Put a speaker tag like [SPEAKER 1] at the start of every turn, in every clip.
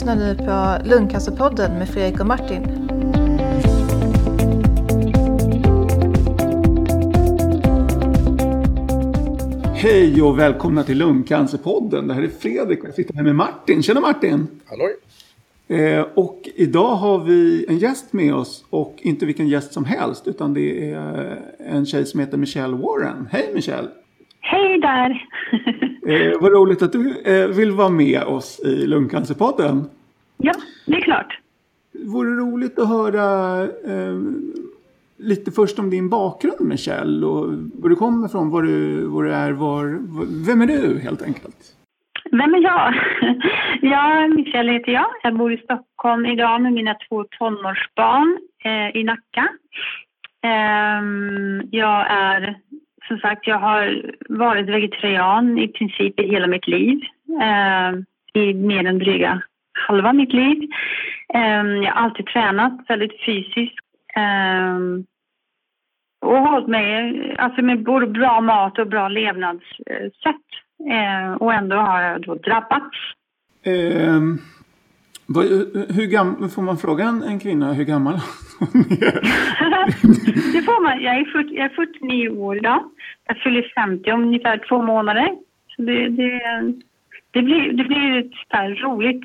[SPEAKER 1] lyssnar nu på Lungcancerpodden med Fredrik och Martin.
[SPEAKER 2] Hej och välkomna till Lungcancerpodden. Det här är Fredrik och jag sitter här med Martin. Tjena Martin!
[SPEAKER 3] Halloj!
[SPEAKER 2] Eh, och idag har vi en gäst med oss och inte vilken gäst som helst utan det är en tjej som heter Michelle Warren. Hej Michelle!
[SPEAKER 4] Hej där!
[SPEAKER 2] Eh, vad roligt att du eh, vill vara med oss i Lungcancerpodden.
[SPEAKER 4] Ja, det är klart.
[SPEAKER 2] Vore roligt att höra eh, lite först om din bakgrund Michelle och var du kommer ifrån, var du, var du är, var, vem är du helt enkelt?
[SPEAKER 4] Vem är jag? Ja, Michelle heter jag. Jag bor i Stockholm idag med mina två tonårsbarn eh, i Nacka. Eh, jag är, som sagt, jag har varit vegetarian i princip i hela mitt liv. Eh, I mer än dryga halva mitt liv. Eh, jag har alltid tränat väldigt fysiskt. Eh, och hållit mig alltså med både bra mat och bra levnadssätt. Eh, och ändå har jag då drabbats.
[SPEAKER 2] Eh, vad, hur gammal, får man fråga en, en kvinna hur gammal hon är?
[SPEAKER 4] det får man. Jag är, 40, jag är 49 år idag. Jag fyller 50 om ungefär två månader. Så det, det, det blir, det blir ett roligt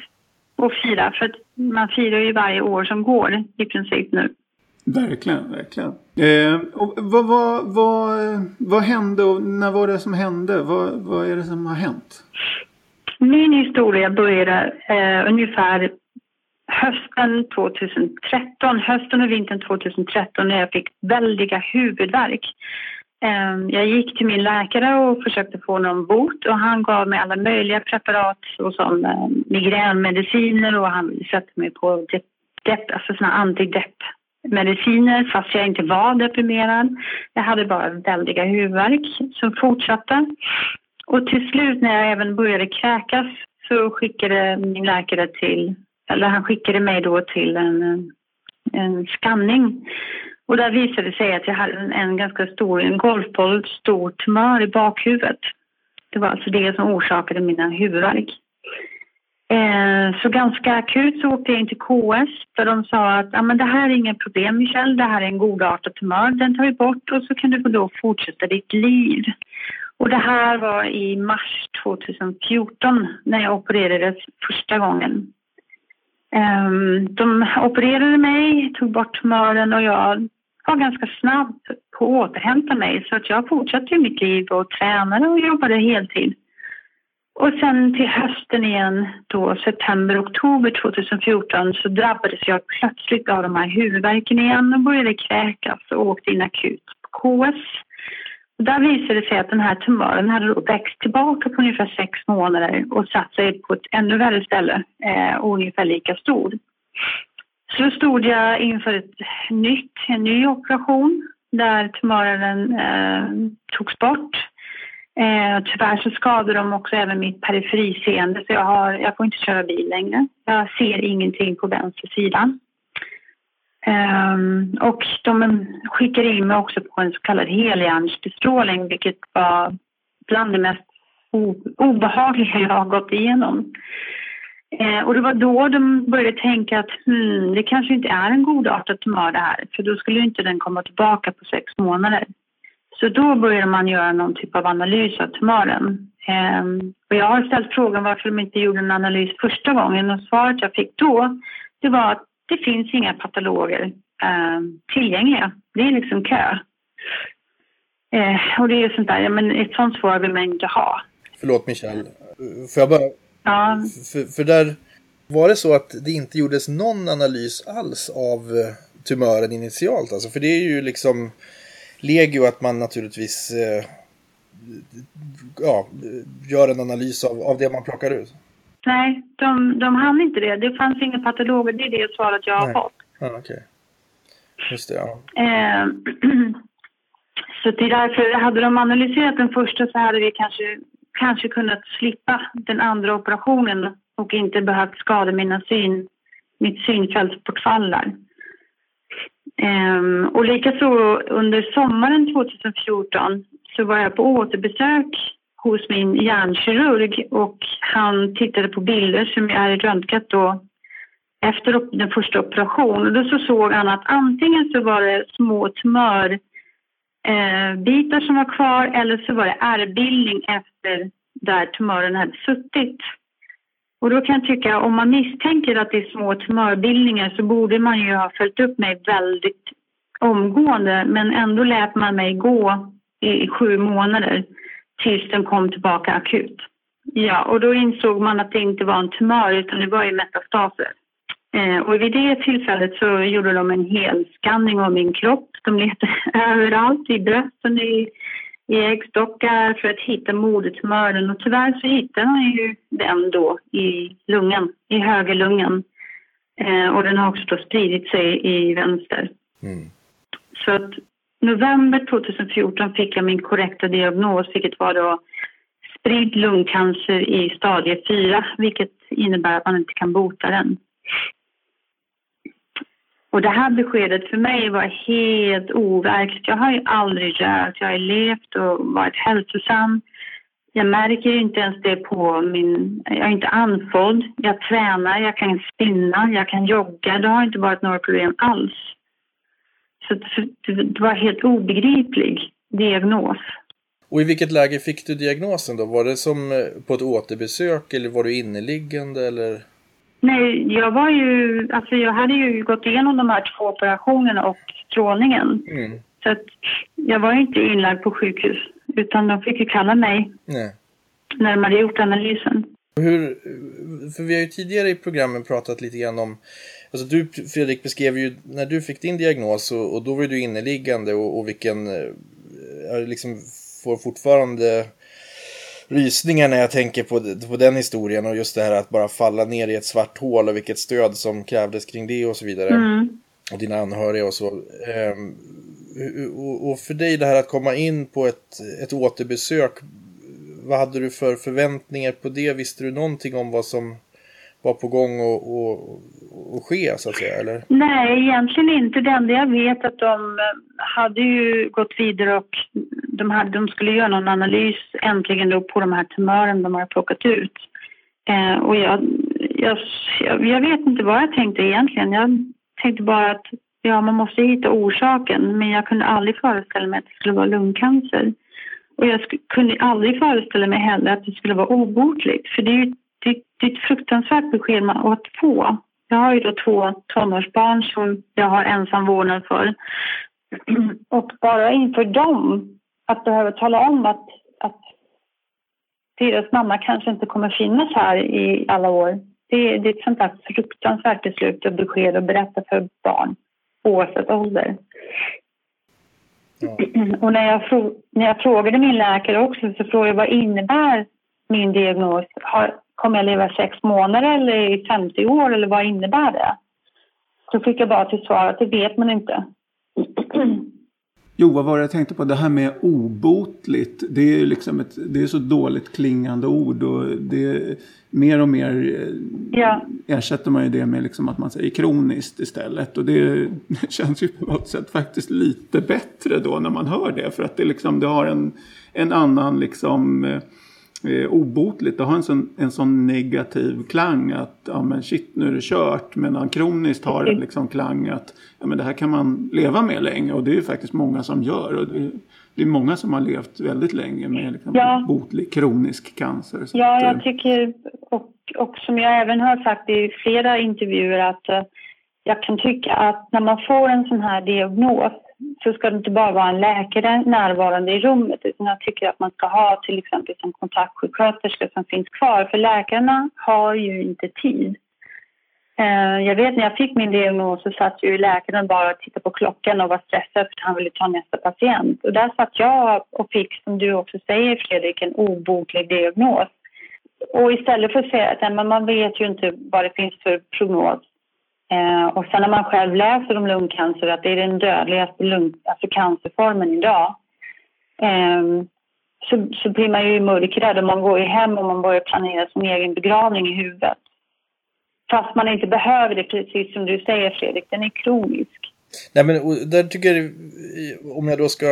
[SPEAKER 4] att fira för att man firar ju varje år som går i princip nu.
[SPEAKER 2] Verkligen, verkligen. Eh, och vad, vad, vad, vad hände och när var det som hände? Vad, vad är det som har hänt?
[SPEAKER 4] Min historia började eh, ungefär hösten 2013, hösten och vintern 2013 när jag fick väldiga huvudvärk. Ehm, jag gick till min läkare och försökte få någon bot och han gav mig alla möjliga preparat såsom ehm, migränmediciner och han satte mig på depp, alltså såna antideppmediciner fast jag inte var deprimerad. Jag hade bara väldiga huvudvärk som fortsatte. Och till slut när jag även började kräkas så skickade min läkare till, eller han skickade mig då till en, en skanning. Och där visade det sig att jag hade en, en ganska stor, en golfboll stor tumör i bakhuvudet. Det var alltså det som orsakade mina huvudvärk. Eh, så ganska akut så åkte jag in till KS där de sa att ah, men det här är inget problem Michelle, det här är en godartad tumör, den tar vi bort och så kan du då fortsätta ditt liv. Och det här var i mars 2014 när jag opererades första gången. Ehm, de opererade mig, tog bort tumören och jag var ganska snabb på att återhämta mig så att jag fortsatte mitt liv och tränade och jobbade heltid. Och sen till hösten igen, då september, oktober 2014 så drabbades jag plötsligt av de här huvudvärken igen och började kräkas och åkte in akut på KS. Där visade det sig att den här tumören hade då växt tillbaka på ungefär sex månader och satt sig på ett ännu värre ställe, eh, ungefär lika stor. Så då stod jag inför ett nytt, en ny operation där tumören eh, togs bort Eh, tyvärr så skadade de också även mitt periferiseende så jag, har, jag får inte köra bil längre. Jag ser ingenting på vänster sida. Um, och de skickade in mig också på en så kallad helhjärnsbestrålning vilket var bland det mest obehagliga jag har gått igenom. Eh, och det var då de började tänka att hmm, det kanske inte är en godartad tumör det här för då skulle inte den komma tillbaka på sex månader. Så då började man göra någon typ av analys av tumören. Ehm, och jag har ställt frågan varför de inte gjorde en analys första gången och svaret jag fick då det var att det finns inga patologer eh, tillgängliga. Det är liksom kö. Eh, och det är sånt där, ja, men ett sånt svar vill man inte ha.
[SPEAKER 3] Förlåt Michelle, får jag bara...
[SPEAKER 4] Ja.
[SPEAKER 3] För, för där var det så att det inte gjordes någon analys alls av eh, tumören initialt alltså? För det är ju liksom legio att man naturligtvis eh, ja, gör en analys av, av det man plockar ut.
[SPEAKER 4] Nej, de, de hann inte det. Det fanns inga patologer. Det är det svaret jag har
[SPEAKER 3] Nej.
[SPEAKER 4] fått.
[SPEAKER 3] Ja. Okay. Just det, ja.
[SPEAKER 4] Eh, så är därför, hade de analyserat den första så hade vi kanske, kanske kunnat slippa den andra operationen och inte behövt skada mina syn, mitt synfältsbortfall Um, och likaså under sommaren 2014 så var jag på återbesök hos min hjärnkirurg och han tittade på bilder som jag hade röntgat då efter den första operationen. Då så såg han att antingen så var det små tumörbitar eh, som var kvar eller så var det ärrbildning efter där tumören hade suttit. Och då kan jag tycka, om man misstänker att det är små tumörbildningar så borde man ju ha följt upp mig väldigt omgående men ändå lät man mig gå i sju månader tills den kom tillbaka akut. Ja, och då insåg man att det inte var en tumör utan det var ju metastaser. Eh, och vid det tillfället så gjorde de en hel skanning av min kropp. De letade överallt, i brösten, i, i äggstockar för att hitta modertumören och tyvärr så hittade man ju den då i lungan, i högerlungan. Eh, och den har också då spridit sig i vänster. Mm. Så att november 2014 fick jag min korrekta diagnos, vilket var då spridd lungcancer i stadie 4, vilket innebär att man inte kan bota den. Och det här beskedet för mig var helt overkligt. Jag har ju aldrig rökt, jag har levt och varit hälsosam. Jag märker inte ens det på min... Jag är inte andfådd. Jag tränar, jag kan spinna, jag kan jogga. Det har inte varit några problem alls. Så det var helt obegriplig diagnos.
[SPEAKER 3] Och i vilket läge fick du diagnosen då? Var det som eh, på ett återbesök eller var du inneliggande eller?
[SPEAKER 4] Nej, jag var ju, alltså jag hade ju gått igenom de här två operationerna och strålningen. Mm. Så att jag var inte inlagd på sjukhus, utan de fick ju kalla mig Nej. när de hade gjort analysen.
[SPEAKER 3] Hur, för vi har ju tidigare i programmen pratat lite grann om, alltså du Fredrik beskrev ju när du fick din diagnos och, och då var du inneliggande och, och vilken, eh, liksom får fortfarande rysningar när jag tänker på, på den historien och just det här att bara falla ner i ett svart hål och vilket stöd som krävdes kring det och så vidare. Mm. Och dina anhöriga och så. Um, och för dig det här att komma in på ett, ett återbesök, vad hade du för förväntningar på det? Visste du någonting om vad som var på gång att och, och ske så att säga? Eller?
[SPEAKER 4] Nej, egentligen inte. Det enda jag vet att de eh, hade ju gått vidare och de, hade, de skulle göra någon analys äntligen då på de här tumörerna de har plockat ut. Eh, och jag, jag, jag vet inte vad jag tänkte egentligen. Jag tänkte bara att ja, man måste hitta orsaken men jag kunde aldrig föreställa mig att det skulle vara lungcancer. Och jag kunde aldrig föreställa mig heller att det skulle vara obotligt för det är ju det, är ett fruktansvärt besked man att få. Jag har ju då två tonårsbarn som jag har ensam vårdnad för. Och bara inför dem, att behöva tala om att, att deras mamma kanske inte kommer finnas här i alla år. Det, det är ett sånt där fruktansvärt beslut och besked att berätta för barn oavsett ålder. Ja. Och när jag, när jag frågade min läkare också så frågade jag vad innebär min diagnos? Har, kommer jag leva sex månader eller i 50 år eller vad innebär det? Så fick jag bara till svar att det vet man inte.
[SPEAKER 2] Jo, vad var det jag tänkte på? Det här med obotligt. Det är ju liksom ett, det är så dåligt klingande ord och det mer och mer eh, ja. ersätter man ju det med liksom att man säger kroniskt istället. Och det känns ju på något sätt faktiskt lite bättre då när man hör det. För att det liksom, det har en, en annan liksom eh, eh, obotligt. Det har en sån, en sån negativ klang att ja men shit nu är det kört. Medan kroniskt har en liksom klang att ja men det här kan man leva med länge. Och det är ju faktiskt många som gör. Och det, det är många som har levt väldigt länge med liksom ja. botlig kronisk cancer.
[SPEAKER 4] ja, jag eh, tycker och, och som jag även har sagt i flera intervjuer att uh, jag kan tycka att när man får en sån här diagnos så ska det inte bara vara en läkare närvarande i rummet utan jag tycker att man ska ha till exempel en kontaktsjuksköterska som finns kvar för läkarna har ju inte tid. Eh, jag vet när jag fick min diagnos så satt ju läkaren bara och tittade på klockan och var stressad för att han ville ta nästa patient. Och där satt jag och fick, som du också säger Fredrik, en obotlig diagnos. Och istället för att säga att man vet ju inte vad det finns för prognos Eh, och sen när man själv läser om lungcancer att det är den dödligaste lung, alltså cancerformen idag eh, så, så blir man ju mörkrädd och man går ju hem och man börjar planera sin egen begravning i huvudet. Fast man inte behöver det, precis som du säger Fredrik, den är kronisk.
[SPEAKER 3] Nej men där tycker jag, om jag då ska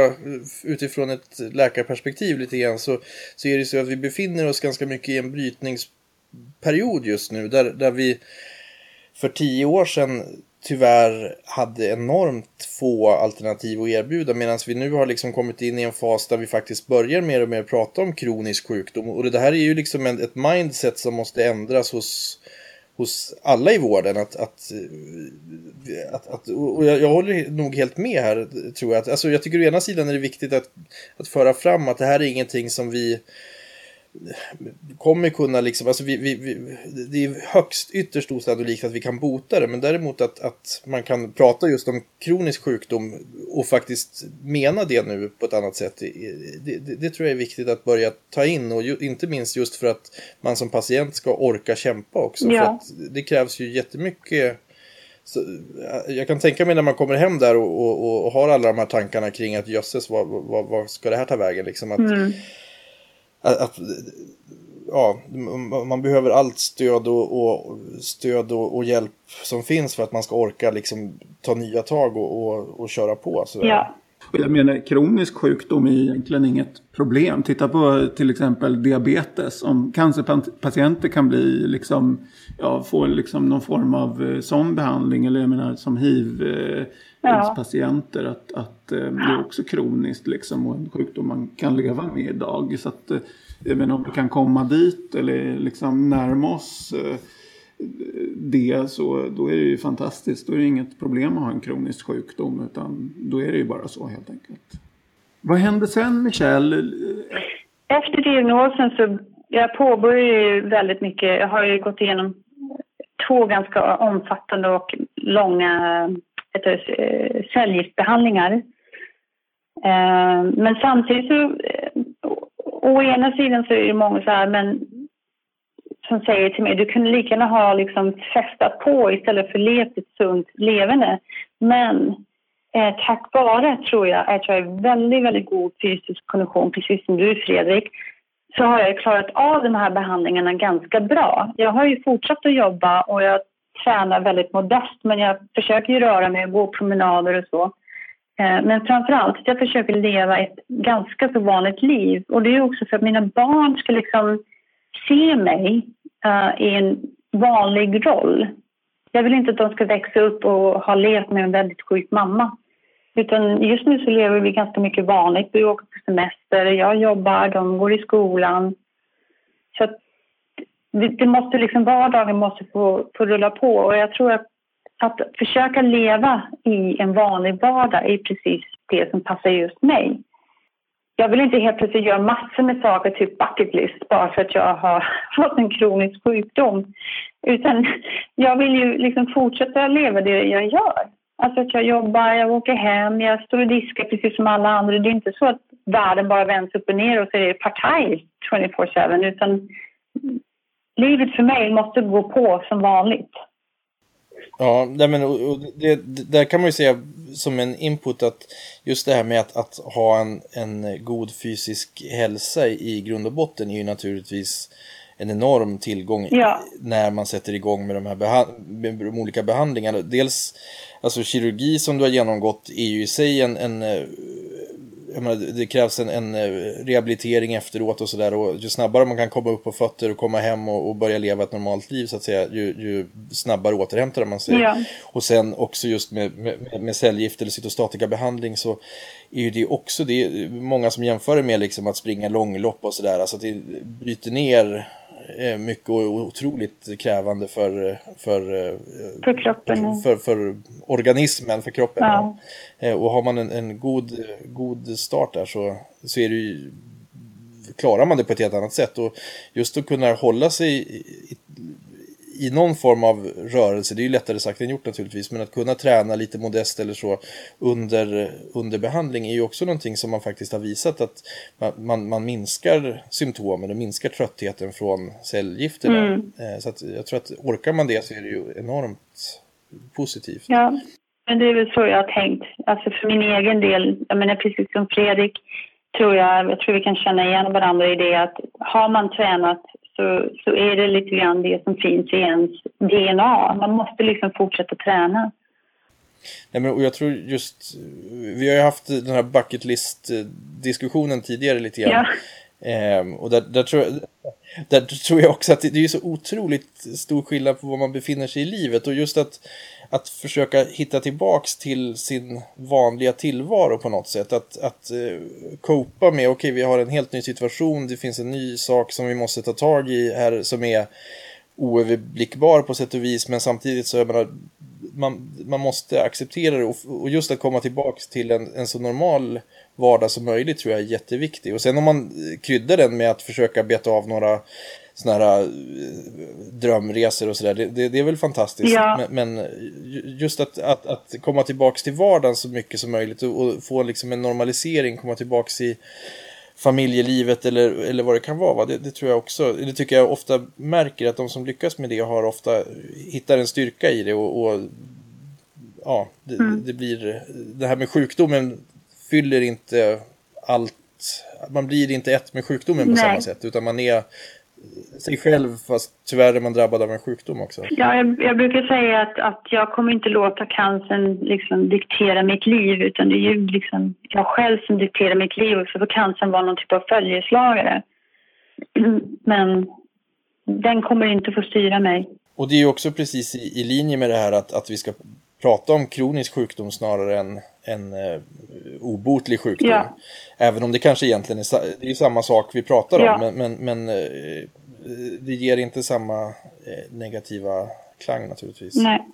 [SPEAKER 3] utifrån ett läkarperspektiv lite grann så, så är det så att vi befinner oss ganska mycket i en brytningsperiod just nu där, där vi för tio år sedan tyvärr hade enormt få alternativ att erbjuda medan vi nu har liksom kommit in i en fas där vi faktiskt börjar mer och mer prata om kronisk sjukdom och det här är ju liksom ett mindset som måste ändras hos hos alla i vården att, att, eh, att, att och jag, jag, håller nog helt med här tror jag. Att, alltså jag tycker å ena sidan är det viktigt att, att föra fram att det här är ingenting som vi kommer kunna liksom, alltså vi, vi, vi, det är högst ytterst osannolikt att vi kan bota det, men däremot att, att man kan prata just om kronisk sjukdom och faktiskt mena det nu på ett annat sätt. Det, det, det tror jag är viktigt att börja ta in och ju, inte minst just för att man som patient ska orka kämpa också. Ja. För det krävs ju jättemycket så, jag kan tänka mig när man kommer hem där och, och, och har alla de här tankarna kring att jösses, vad, vad, vad ska det här ta vägen? Liksom att, mm att, att ja, man behöver allt stöd och, och stöd och, och, hjälp som finns för att man ska orka liksom ta nya tag och, och, och köra på. Sådär. Ja.
[SPEAKER 2] Jag menar, kronisk sjukdom är egentligen inget problem. Titta på till exempel diabetes. Om cancerpatienter kan bli liksom, ja, få liksom någon form av eh, sån behandling. Eller jag menar som hiv eh, ja. patienter. Att, att eh, det är också kroniskt liksom och en sjukdom man kan leva med idag. Så att, eh, även om vi kan komma dit eller liksom närma oss det så då är det ju fantastiskt. Då är det inget problem att ha en kronisk sjukdom utan då är det ju bara så helt enkelt. Vad hände sen Michelle?
[SPEAKER 4] Efter diagnosen så jag påbörjade ju väldigt mycket. Jag har ju gått igenom två ganska omfattande och långa heter, eh, eh, men samtidigt så, eh, å ena sidan så är det många så här, men som säger till mig, du kunde lika gärna ha liksom festat på istället för levt ett sunt levande. Men eh, tack vare, tror jag, att jag är väldigt, väldigt god fysisk kondition, precis som du Fredrik, så har jag klarat av de här behandlingarna ganska bra. Jag har ju fortsatt att jobba och jag tränar väldigt modest men jag försöker ju röra mig och gå promenader och så. Eh, men framför allt jag försöker leva ett ganska så vanligt liv och det är också för att mina barn ska liksom se mig uh, i en vanlig roll. Jag vill inte att de ska växa upp och ha levt med en väldigt sjuk mamma. Utan just nu så lever vi ganska mycket vanligt. Vi åker på semester, jag jobbar, de går i skolan. Så att det måste liksom, vardagen måste få, få rulla på och jag tror att, att försöka leva i en vanlig vardag är precis det som passar just mig. Jag vill inte helt plötsligt göra massor med saker, typ bucket list, bara för att jag har fått en kronisk sjukdom. Utan jag vill ju liksom fortsätta leva det jag gör. Alltså att jag jobbar, jag åker hem, jag står och diskar precis som alla andra. Det är inte så att världen bara vänds upp och ner och så är det partaj 24-7 utan livet för mig måste gå på som vanligt.
[SPEAKER 3] Ja, men, och det, där kan man ju säga som en input att just det här med att, att ha en, en god fysisk hälsa i grund och botten är ju naturligtvis en enorm tillgång ja. när man sätter igång med de här med de olika behandlingarna. Dels alltså kirurgi som du har genomgått är ju i sig en, en menar, det krävs en, en, eh, rehabilitering efteråt och sådär. Och ju snabbare man kan komma upp på fötter och komma hem och, och börja leva ett normalt liv så att säga, ju, ju snabbare återhämtar man sig. Ja. Och sen också just med, med, med cellgift eller cytostatikabehandling så är ju det också det, många som jämför det med liksom att springa långlopp och sådär. Alltså att det bryter ner mycket och otroligt krävande för, för,
[SPEAKER 4] eh, för kroppen.
[SPEAKER 3] För, för organismen, för kroppen. Ja. Eh, och har man en, en, god, god start där så, så är det ju, klarar man det på ett helt annat sätt. Och just att kunna hålla sig i, i någon form av rörelse, det är ju lättare sagt än gjort naturligtvis, men att kunna träna lite modest eller så under, under behandling är ju också någonting som man faktiskt har visat att man, man, man minskar symptomen och minskar tröttheten från cellgifterna. Mm. Eh, så att jag tror att orkar man det så är det ju enormt positivt.
[SPEAKER 4] Ja, men det är väl så jag har tänkt. Alltså för min egen del, jag menar precis som Fredrik, tror jag, jag tror vi kan känna igen varandra i det att har man tränat så, så är det lite grann det som finns i ens DNA. Man måste liksom fortsätta träna.
[SPEAKER 3] Nej, men, och jag tror just, vi har ju haft den här bucket list-diskussionen tidigare lite grann. Ja. Ehm, och där, där, tror jag, där tror jag också att det, det är så otroligt stor skillnad på var man befinner sig i livet. Och just att, att försöka hitta tillbaks till sin vanliga tillvaro på något sätt. Att, att uh, copa med, okej okay, vi har en helt ny situation, det finns en ny sak som vi måste ta tag i här som är oöverblickbar på sätt och vis. Men samtidigt så, jag menar, man, man måste acceptera det och, och just att komma tillbaks till en, en så normal vardag som möjligt tror jag är jätteviktig. Och sen om man eh, kryddar den med att försöka beta av några sådana här eh, drömresor och sådär, det, det, det, är väl fantastiskt. Ja. Men, men, just att, att, att komma tillbaks till vardagen så mycket som möjligt och, och få liksom en normalisering, komma tillbaks i familjelivet eller, eller vad det kan vara. Va? Det, det, tror jag också, det tycker jag ofta märker att de som lyckas med det har ofta hittar en styrka i det och, och ja, det, mm. det, blir, det här med sjukdomen fyller inte allt, man blir inte ett med sjukdomen på Nej. samma sätt utan man är sig själv fast tyvärr är man drabbad av en sjukdom också.
[SPEAKER 4] Ja, jag, jag brukar säga att, att jag kommer inte låta cancern liksom diktera mitt liv utan det är ju liksom jag själv som dikterar mitt liv och så får cancern vara någon typ av följeslagare. Men den kommer inte få styra mig.
[SPEAKER 3] Och det är ju också precis i, i linje med det här att, att vi ska prata om kronisk sjukdom snarare än en uh, obotlig sjukdom. Ja. Även om det kanske egentligen är, det är samma sak vi pratar om, ja. men, men, men uh, det ger inte samma uh, negativa klang naturligtvis.
[SPEAKER 4] Nej.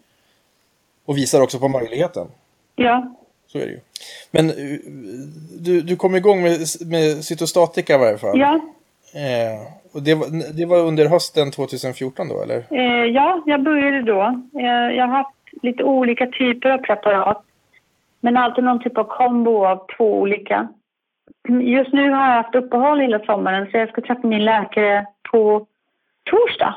[SPEAKER 3] Och visar också på möjligheten.
[SPEAKER 4] Ja.
[SPEAKER 3] Så är det ju. Men du, du kom igång med, med cytostatika i varje fall.
[SPEAKER 4] Ja.
[SPEAKER 3] Eh, och det, var, det var under hösten 2014 då, eller?
[SPEAKER 4] Eh, ja, jag började då. Eh, jag har haft lite olika typer av preparat. Men alltid någon typ av kombo av två olika. Just nu har jag haft uppehåll hela sommaren så jag ska träffa min läkare på torsdag.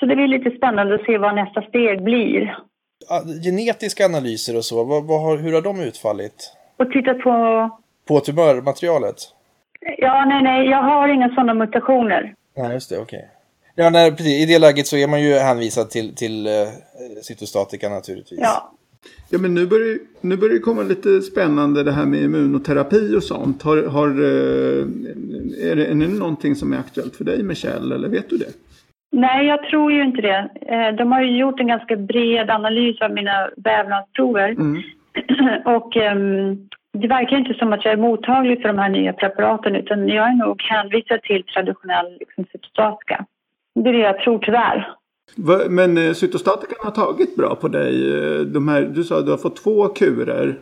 [SPEAKER 4] Så det blir lite spännande att se vad nästa steg blir.
[SPEAKER 3] Genetiska analyser och så, vad, vad har, hur har de utfallit?
[SPEAKER 4] Och tittat på...
[SPEAKER 3] På tumörmaterialet?
[SPEAKER 4] Ja, nej, nej, jag har inga sådana mutationer.
[SPEAKER 3] Nej, just det, okej. Okay. Ja, nej, precis. I det läget så är man ju hänvisad till, till uh, cytostatika naturligtvis.
[SPEAKER 4] Ja.
[SPEAKER 2] Ja, men nu börjar, nu börjar det komma lite spännande det här med immunoterapi och sånt. Har, har, eh, är, det, är det någonting som är aktuellt för dig Michelle, eller vet du det?
[SPEAKER 4] Nej, jag tror ju inte det. Eh, de har ju gjort en ganska bred analys av mina vävnadsprover. Mm. Och um, det verkar inte som att jag är mottaglig för de här nya preparaten utan jag är nog hänvisad till traditionell liksom, cytostatika. Det är det jag tror tyvärr.
[SPEAKER 2] Men eh, cytostatikan har tagit bra på dig. Eh, de här, du sa att du har fått två kurer.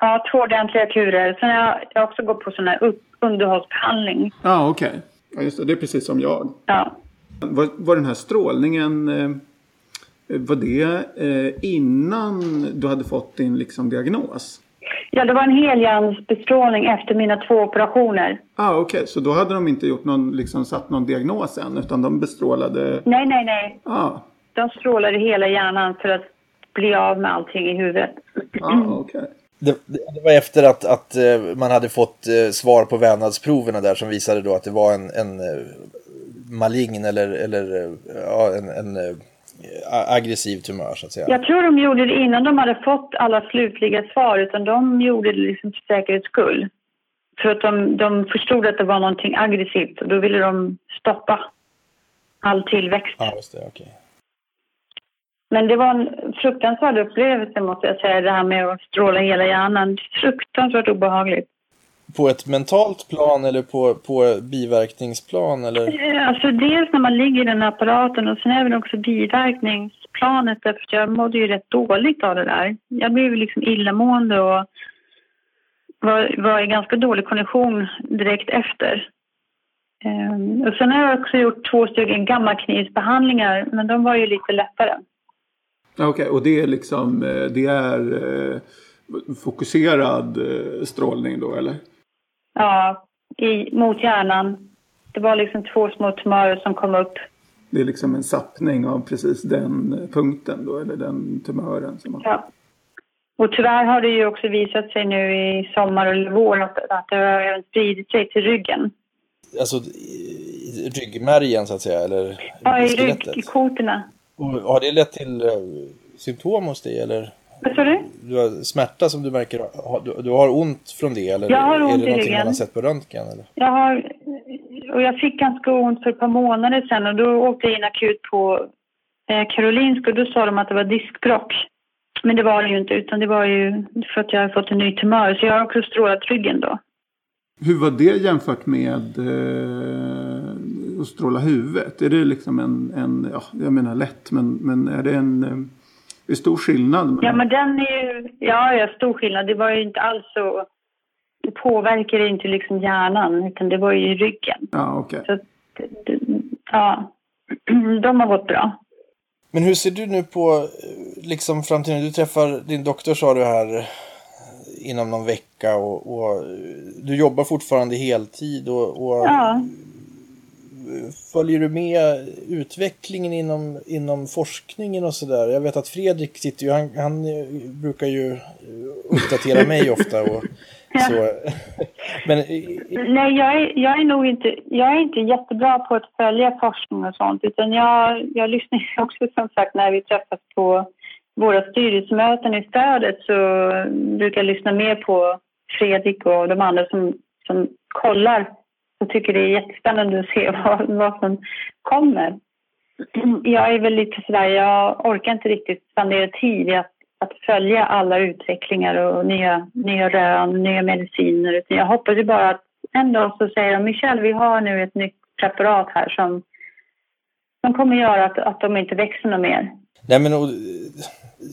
[SPEAKER 4] Ja, två ordentliga kurer. Sen har jag, jag också gått på sån här underhållsbehandling.
[SPEAKER 2] Ja, ah, okej. Okay. Ja, just det. Det är precis som jag.
[SPEAKER 4] Ja.
[SPEAKER 2] Var, var den här strålningen, eh, var det eh, innan du hade fått din liksom, diagnos?
[SPEAKER 4] Ja, det var en helhjärnsbestrålning efter mina två operationer.
[SPEAKER 2] Ah, Okej, okay. så då hade de inte gjort någon, liksom, satt någon diagnos än utan de bestrålade?
[SPEAKER 4] Nej, nej, nej.
[SPEAKER 2] Ah.
[SPEAKER 4] De strålade hela hjärnan för att bli av med allting i huvudet.
[SPEAKER 2] Ah, okay.
[SPEAKER 3] Det, det, var efter att, att uh, man hade fått uh, svar på vävnadsproverna där som visade då att det var en, en uh, malign eller, eller ja, en, en aggressiv tumör så att säga?
[SPEAKER 4] Jag tror de gjorde det innan de hade fått alla slutliga svar utan de gjorde det liksom för säkerhets skull. För att de, de förstod att det var någonting aggressivt och då ville de stoppa all tillväxt.
[SPEAKER 3] Ja, just det, okay.
[SPEAKER 4] Men det var en fruktansvärd upplevelse måste jag säga, det här med att stråla hela hjärnan. Fruktansvärt obehagligt.
[SPEAKER 3] På ett mentalt plan eller på, på biverkningsplan? Eller?
[SPEAKER 4] Eh, alltså dels när man ligger i den apparaten och sen även också biverkningsplanet därför jag mådde ju rätt dåligt av det där. Jag blev liksom illamående och var, var i ganska dålig kondition direkt efter. Um, och sen har jag också gjort två stycken gammaknivsbehandlingar men de var ju lite lättare.
[SPEAKER 2] Okej, okay, och det är liksom, eh, det är eh, fokuserad strålning då eller?
[SPEAKER 4] Ja, i, mot hjärnan. Det var liksom två små tumörer som kom upp.
[SPEAKER 2] Det är liksom en sappning av precis den punkten då, eller den tumören? Som man...
[SPEAKER 4] Ja. Och tyvärr har det ju också visat sig nu i sommar eller vår att, att det har även spridit sig till ryggen.
[SPEAKER 3] Alltså i ryggmärgen så att säga? Eller
[SPEAKER 4] ja, i ryggkotorna.
[SPEAKER 3] Och har det lett till uh, symptom hos dig eller?
[SPEAKER 4] Vad sa du?
[SPEAKER 3] Du har smärta som du märker, du, du har ont från det eller
[SPEAKER 4] jag har ont
[SPEAKER 3] är det
[SPEAKER 4] i
[SPEAKER 3] någonting
[SPEAKER 4] ryggen.
[SPEAKER 3] man har sett på röntgen? Eller?
[SPEAKER 4] Jag har, och jag fick ganska ont för ett par månader sedan och då åkte jag in akut på eh, Karolinska och då sa de att det var diskbråck. Men det var det ju inte utan det var ju för att jag har fått en ny tumör så jag har också strålat ryggen då.
[SPEAKER 2] Hur var det jämfört med eh, att stråla huvudet? Är det liksom en, en ja, jag menar lätt, men, men är det en eh, är stor skillnad?
[SPEAKER 4] Ja, men den är ju, ja, ja, stor skillnad. Det var ju inte alls så, det påverkar inte liksom hjärnan, utan det var ju i ryggen.
[SPEAKER 2] Ja, okej.
[SPEAKER 4] Så, det, det, ja, de har gått bra.
[SPEAKER 3] Men hur ser du nu på eh, liksom framtiden? Du träffar din doktor sa du här inom någon vecka och, och du jobbar fortfarande heltid och, och
[SPEAKER 4] Ja.
[SPEAKER 3] Följer du med utvecklingen inom, inom forskningen och sådär? Jag vet att Fredrik sitter ju, han, han brukar ju uppdatera mig ofta och så. Men
[SPEAKER 4] Nej, jag är, jag är nog inte, jag är inte jättebra på att följa forskning och sånt, utan jag, jag lyssnar ju också som sagt när vi träffas på våra styrelsemöten i stödet så brukar jag lyssna mer på Fredrik och de andra som, som kollar och tycker det är jättespännande att se vad, vad som kommer. Jag är väl lite sådär, jag orkar inte riktigt spendera tid i att, att följa alla utvecklingar och nya, nya rön, nya mediciner. Utan jag hoppas ju bara att en dag så säger de Michelle, vi har nu ett nytt preparat här som, som kommer göra att, att de inte växer något mer.
[SPEAKER 3] Nej men och,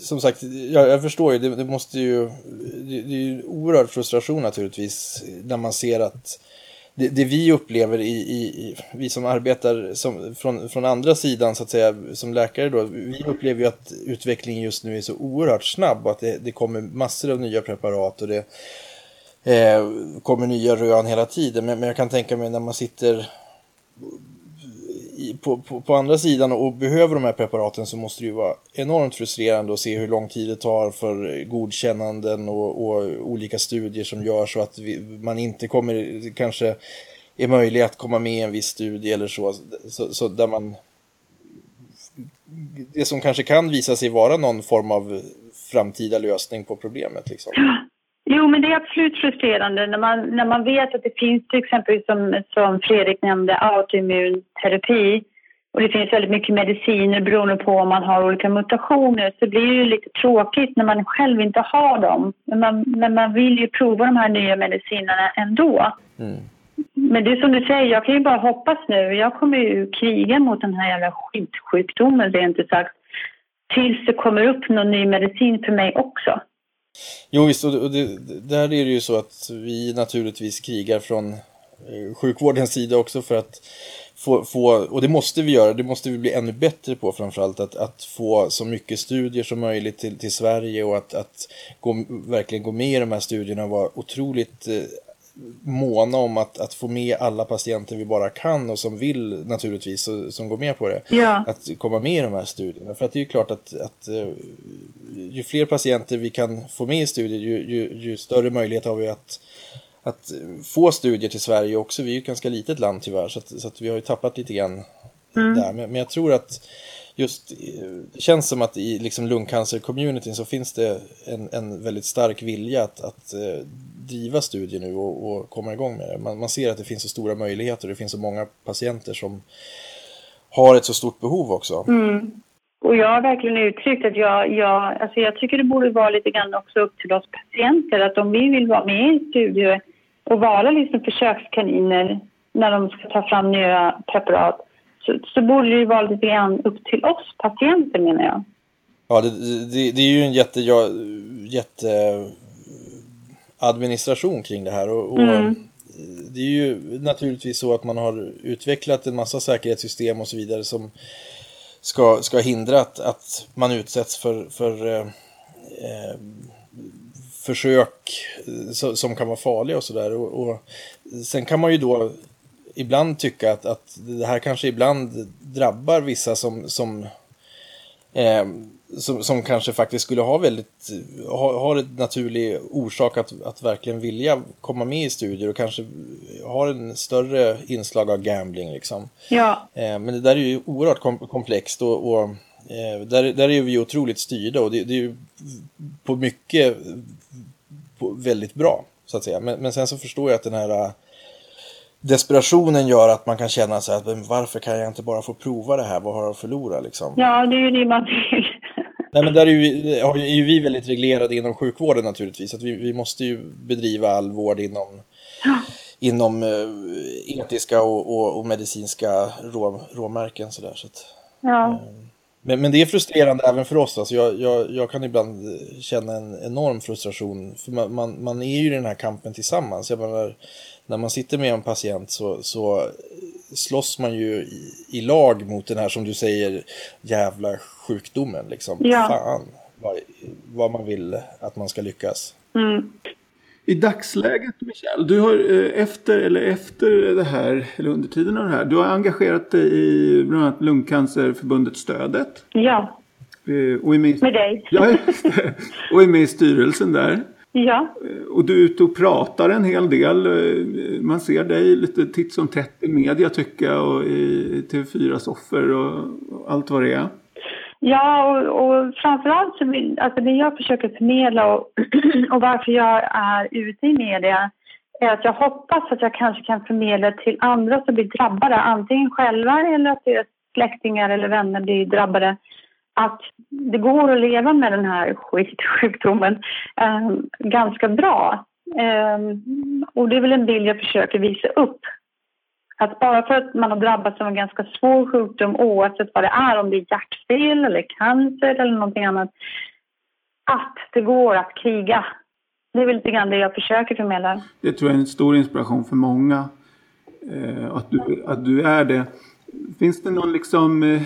[SPEAKER 3] som sagt, jag, jag förstår ju, det, det måste ju, det, det är ju oerhörd frustration naturligtvis när man ser att det, det vi upplever i, i, i, vi som arbetar som, från, från andra sidan så att säga, som läkare då, vi upplever ju att utvecklingen just nu är så oerhört snabb och att det, det kommer massor av nya preparat och det eh, kommer nya rön hela tiden. Men, men jag kan tänka mig när man sitter på, på, på, andra sidan och behöver de här preparaten så måste det ju vara enormt frustrerande att se hur lång tid det tar för godkännanden och, och olika studier som görs och att vi, man inte kommer, kanske är möjlig att komma med i en viss studie eller så, så, så där man det som kanske kan visa sig vara någon form av framtida lösning på problemet. Liksom.
[SPEAKER 4] Jo, men det är absolut frustrerande när man, när man vet att det finns till exempel som, som Fredrik nämnde, autoimmunterapi och det finns väldigt mycket mediciner beroende på om man har olika mutationer så blir det ju lite tråkigt när man själv inte har dem. Men man, men man vill ju prova de här nya medicinerna ändå.
[SPEAKER 3] Mm.
[SPEAKER 4] Men det är som du säger, jag kan ju bara hoppas nu. Jag kommer ju kriga mot den här jävla skitsjukdomen, är inte sagt, tills det kommer upp någon ny medicin för mig också.
[SPEAKER 3] Jo visst, och det, där är det ju så att vi naturligtvis krigar från eh, sjukvårdens sida också för att få, få, och det måste vi göra, det måste vi bli ännu bättre på framförallt, att, att få så mycket studier som möjligt till, till Sverige och att, att gå, verkligen gå med i de här studierna och vara otroligt eh, måna om att, att få med alla patienter vi bara kan och som vill naturligtvis, och, som går med på det,
[SPEAKER 4] ja.
[SPEAKER 3] att komma med i de här studierna. För att det är ju klart att, att ju fler patienter vi kan få med i studier, ju, ju, ju större möjlighet har vi att, att få studier till Sverige också. Vi är ju ett ganska litet land tyvärr, så, att, så att vi har ju tappat lite grann mm. där. Men, men jag tror att just eh, det känns som att i liksom lungcancer-communityn så finns det en, en väldigt stark vilja att, att eh, driva studier nu och, och, komma igång med det. Man, man, ser att det finns så stora möjligheter och det finns så många patienter som har ett så stort behov också.
[SPEAKER 4] Mm. Och jag har verkligen uttryckt att jag, jag, alltså jag tycker det borde vara lite grann också upp till oss patienter att om vi vill vara med i studier och vara liksom försökskaniner när de ska ta fram nya preparat så, så borde det vara lite grann upp till oss patienter menar jag.
[SPEAKER 3] Ja, det, det, det är ju en jätte, ja, jätte administration kring det här och, och mm. det är ju naturligtvis så att man har utvecklat en massa säkerhetssystem och så vidare som ska, ska hindra att, att man utsätts för, för eh, försök som kan vara farliga och sådär. Och, och sen kan man ju då ibland tycka att, att det här kanske ibland drabbar vissa som, som, eh, som, som, kanske faktiskt skulle ha väldigt, ha, har en naturlig orsak att, att verkligen vilja komma med i studier och kanske har en större inslag av gambling liksom.
[SPEAKER 4] Ja.
[SPEAKER 3] Eh, men det där är ju oerhört komplext och, och Eh, där, där är vi otroligt styrda och det, det är ju på mycket på väldigt bra så att säga. Men, men sen så förstår jag att den här desperationen gör att man kan känna sig att varför kan jag inte bara få prova det här? Vad har jag att förlora liksom?
[SPEAKER 4] Ja, det är ju det man vill.
[SPEAKER 3] Nej, men där är ju, är ju vi väldigt reglerade inom sjukvården naturligtvis. Att vi, vi måste ju bedriva all vård inom, ja. inom uh, etiska och, och, och, medicinska rå, råmärken. Så där, så att,
[SPEAKER 4] ja. Uh,
[SPEAKER 3] men, men det är frustrerande även för oss. Alltså jag, jag, jag kan ibland känna en enorm frustration. För man, man, man är ju i den här kampen tillsammans. Jag menar, när man sitter med en patient så, så slåss man ju i, i, lag mot den här som du säger jävla sjukdomen. Liksom.
[SPEAKER 4] Ja.
[SPEAKER 3] Fan vad, vad man vill att man ska lyckas.
[SPEAKER 4] Mm.
[SPEAKER 2] I dagsläget, Michel, du har eh, efter eller efter det här, eller under tiden av det här, du har engagerat dig i bland annat Lungcancerförbundet Stödet.
[SPEAKER 4] Ja.
[SPEAKER 2] Eh, och är med,
[SPEAKER 4] med dig.
[SPEAKER 2] Ja. Och är med i styrelsen där.
[SPEAKER 4] Ja.
[SPEAKER 2] Eh, och du är ute och pratar en hel del. Man ser dig lite titt som tätt i media tycker jag och i TV4-soffor och allt vad det är.
[SPEAKER 4] Ja, och, och framförallt så vill, alltså det jag försöker förmedla och, och varför jag är ute i media är att jag hoppas att jag kanske kan förmedla till andra som blir drabbade, antingen själva eller att deras släktingar eller vänner blir drabbade, att det går att leva med den här sjukdomen eh, ganska bra. Eh, och det är väl en bild jag försöker visa upp att bara för att man har drabbats av en ganska svår sjukdom oavsett vad det är, om det är hjärtfel eller cancer eller någonting annat, att det går att kriga. Det är väl lite grann det jag försöker förmedla.
[SPEAKER 2] Det tror jag är en stor inspiration för många. Eh, att, du, att du är det. Finns det någon liksom... Eh,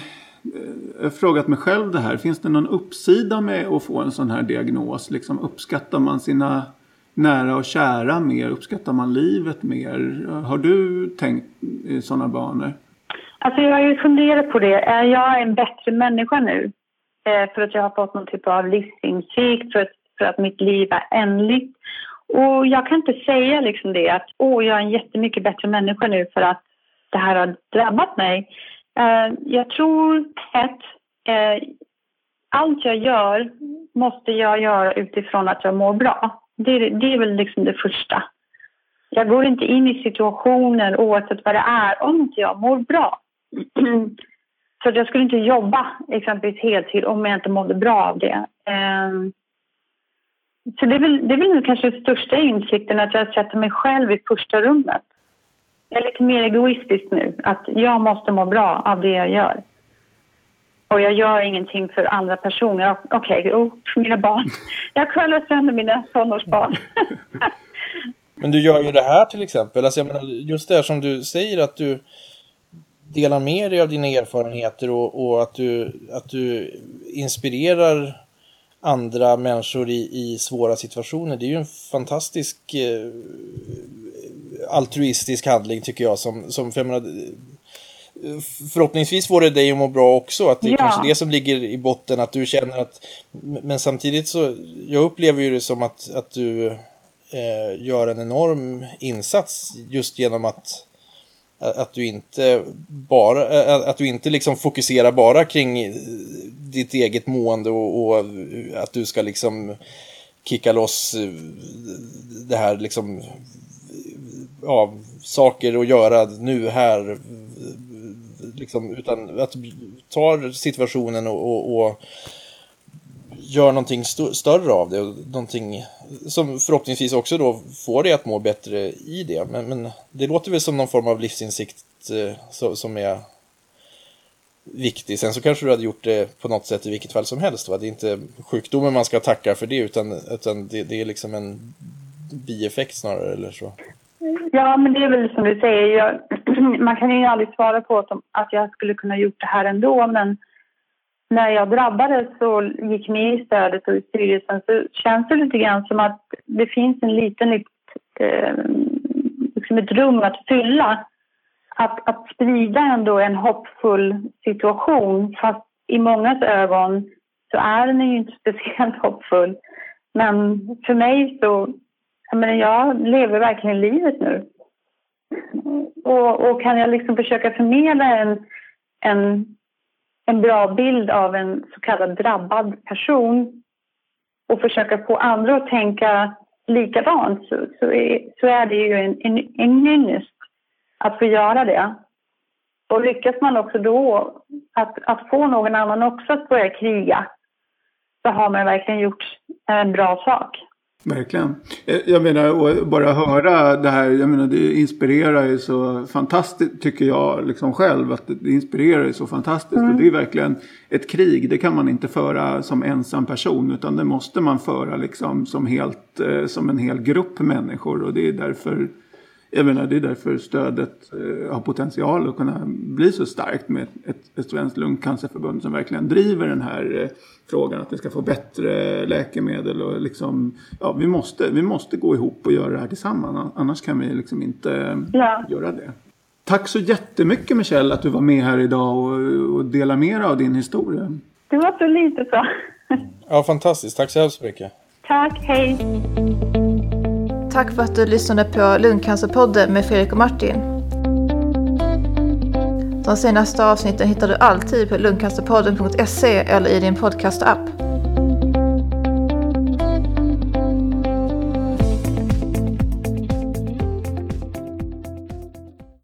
[SPEAKER 2] jag har frågat mig själv det här. Finns det någon uppsida med att få en sån här diagnos? Liksom, uppskattar man sina nära och kära mer? Uppskattar man livet mer? Har du tänkt i sådana banor?
[SPEAKER 4] Alltså jag har ju funderat på det. Är jag en bättre människa nu? Eh, för att jag har fått någon typ av livsinsikt, för att, för att mitt liv är ändligt. Och jag kan inte säga liksom det att åh, jag är en jättemycket bättre människa nu för att det här har drabbat mig. Uh, jag tror att uh, eh, allt jag gör måste jag göra utifrån att jag mår bra. Det, det är väl liksom det första. Jag går inte in i situationer oavsett vad det är om inte jag mår bra. Så jag skulle inte jobba exempelvis heltid om jag inte mådde bra av det. Ehm, så det är väl, det är väl kanske den största insikten att jag sätter mig själv i första rummet. Jag är lite mer egoistisk nu, att jag måste må bra av det jag gör. Och jag gör ingenting för andra personer. Okej, okay, oh, mina barn. Jag curlar sönder mina tonårsbarn.
[SPEAKER 3] Men du gör ju det här till exempel. Alltså jag menar, just det här som du säger att du delar med dig av dina erfarenheter och, och att, du, att du inspirerar andra människor i, i svåra situationer. Det är ju en fantastisk eh, altruistisk handling tycker jag. Som, som för jag menar, förhoppningsvis får det dig att må bra också. Att det är ja. kanske det som ligger i botten. Att du känner att... Men samtidigt så... Jag upplever ju det som att, att du eh, gör en enorm insats just genom att att du inte bara att du inte liksom fokuserar bara kring ditt eget mående och, och att du ska liksom kicka loss det här liksom ja, saker att göra nu här liksom, utan att du tar situationen och, och, och gör någonting st större av det. Någonting som förhoppningsvis också då får dig att må bättre i det. Men, men det låter väl som någon form av livsinsikt eh, så, som är viktig. Sen så kanske du hade gjort det på något sätt i vilket fall som helst. Va? Det är inte sjukdomen man ska tacka för det utan, utan det, det är liksom en bieffekt snarare eller så.
[SPEAKER 4] Ja, men det är väl som du säger. Jag, man kan ju aldrig svara på att jag skulle kunna gjort det här ändå, men när jag drabbades och gick med i stödet och i styrelsen så känns det lite grann som att det finns en liten, eh, liksom ett rum att fylla. Att, att sprida ändå en hoppfull situation, fast i mångas ögon så är den ju inte speciellt hoppfull. Men för mig så, jag menar jag lever verkligen livet nu. Och, och kan jag liksom försöka förmedla en, en en bra bild av en så kallad drabbad person och försöka få andra att tänka likadant så, så, är, så är det ju en, en, en ynnest att få göra det. Och lyckas man också då att, att få någon annan också att börja kriga så har man verkligen gjort en bra sak.
[SPEAKER 2] Verkligen. Eh, jag menar, bara höra det här, jag menar det inspirerar ju så fantastiskt tycker jag liksom själv. Att det inspirerar ju så fantastiskt. Mm. Och det är verkligen ett krig, det kan man inte föra som ensam person. Utan det måste man föra liksom som, helt, eh, som en hel grupp människor. Och det är därför jag menar, det är därför stödet eh, har potential att kunna bli så starkt med ett, ett svenskt lungcancerförbund som verkligen driver den här eh, frågan att vi ska få bättre läkemedel och liksom, ja, vi måste, vi måste gå ihop och göra det här tillsammans. Annars kan vi liksom inte ja. göra det. Tack så jättemycket Michelle att du var med här idag och, och delade med dig av din historia.
[SPEAKER 4] Det var så lite så.
[SPEAKER 3] ja, fantastiskt. Tack så hemskt mycket.
[SPEAKER 4] Tack, hej.
[SPEAKER 1] Tack för att du lyssnade på Lungcancerpodden med Fredrik och Martin. De senaste avsnitten hittar du alltid på lungcancerpodden.se eller i din podcastapp.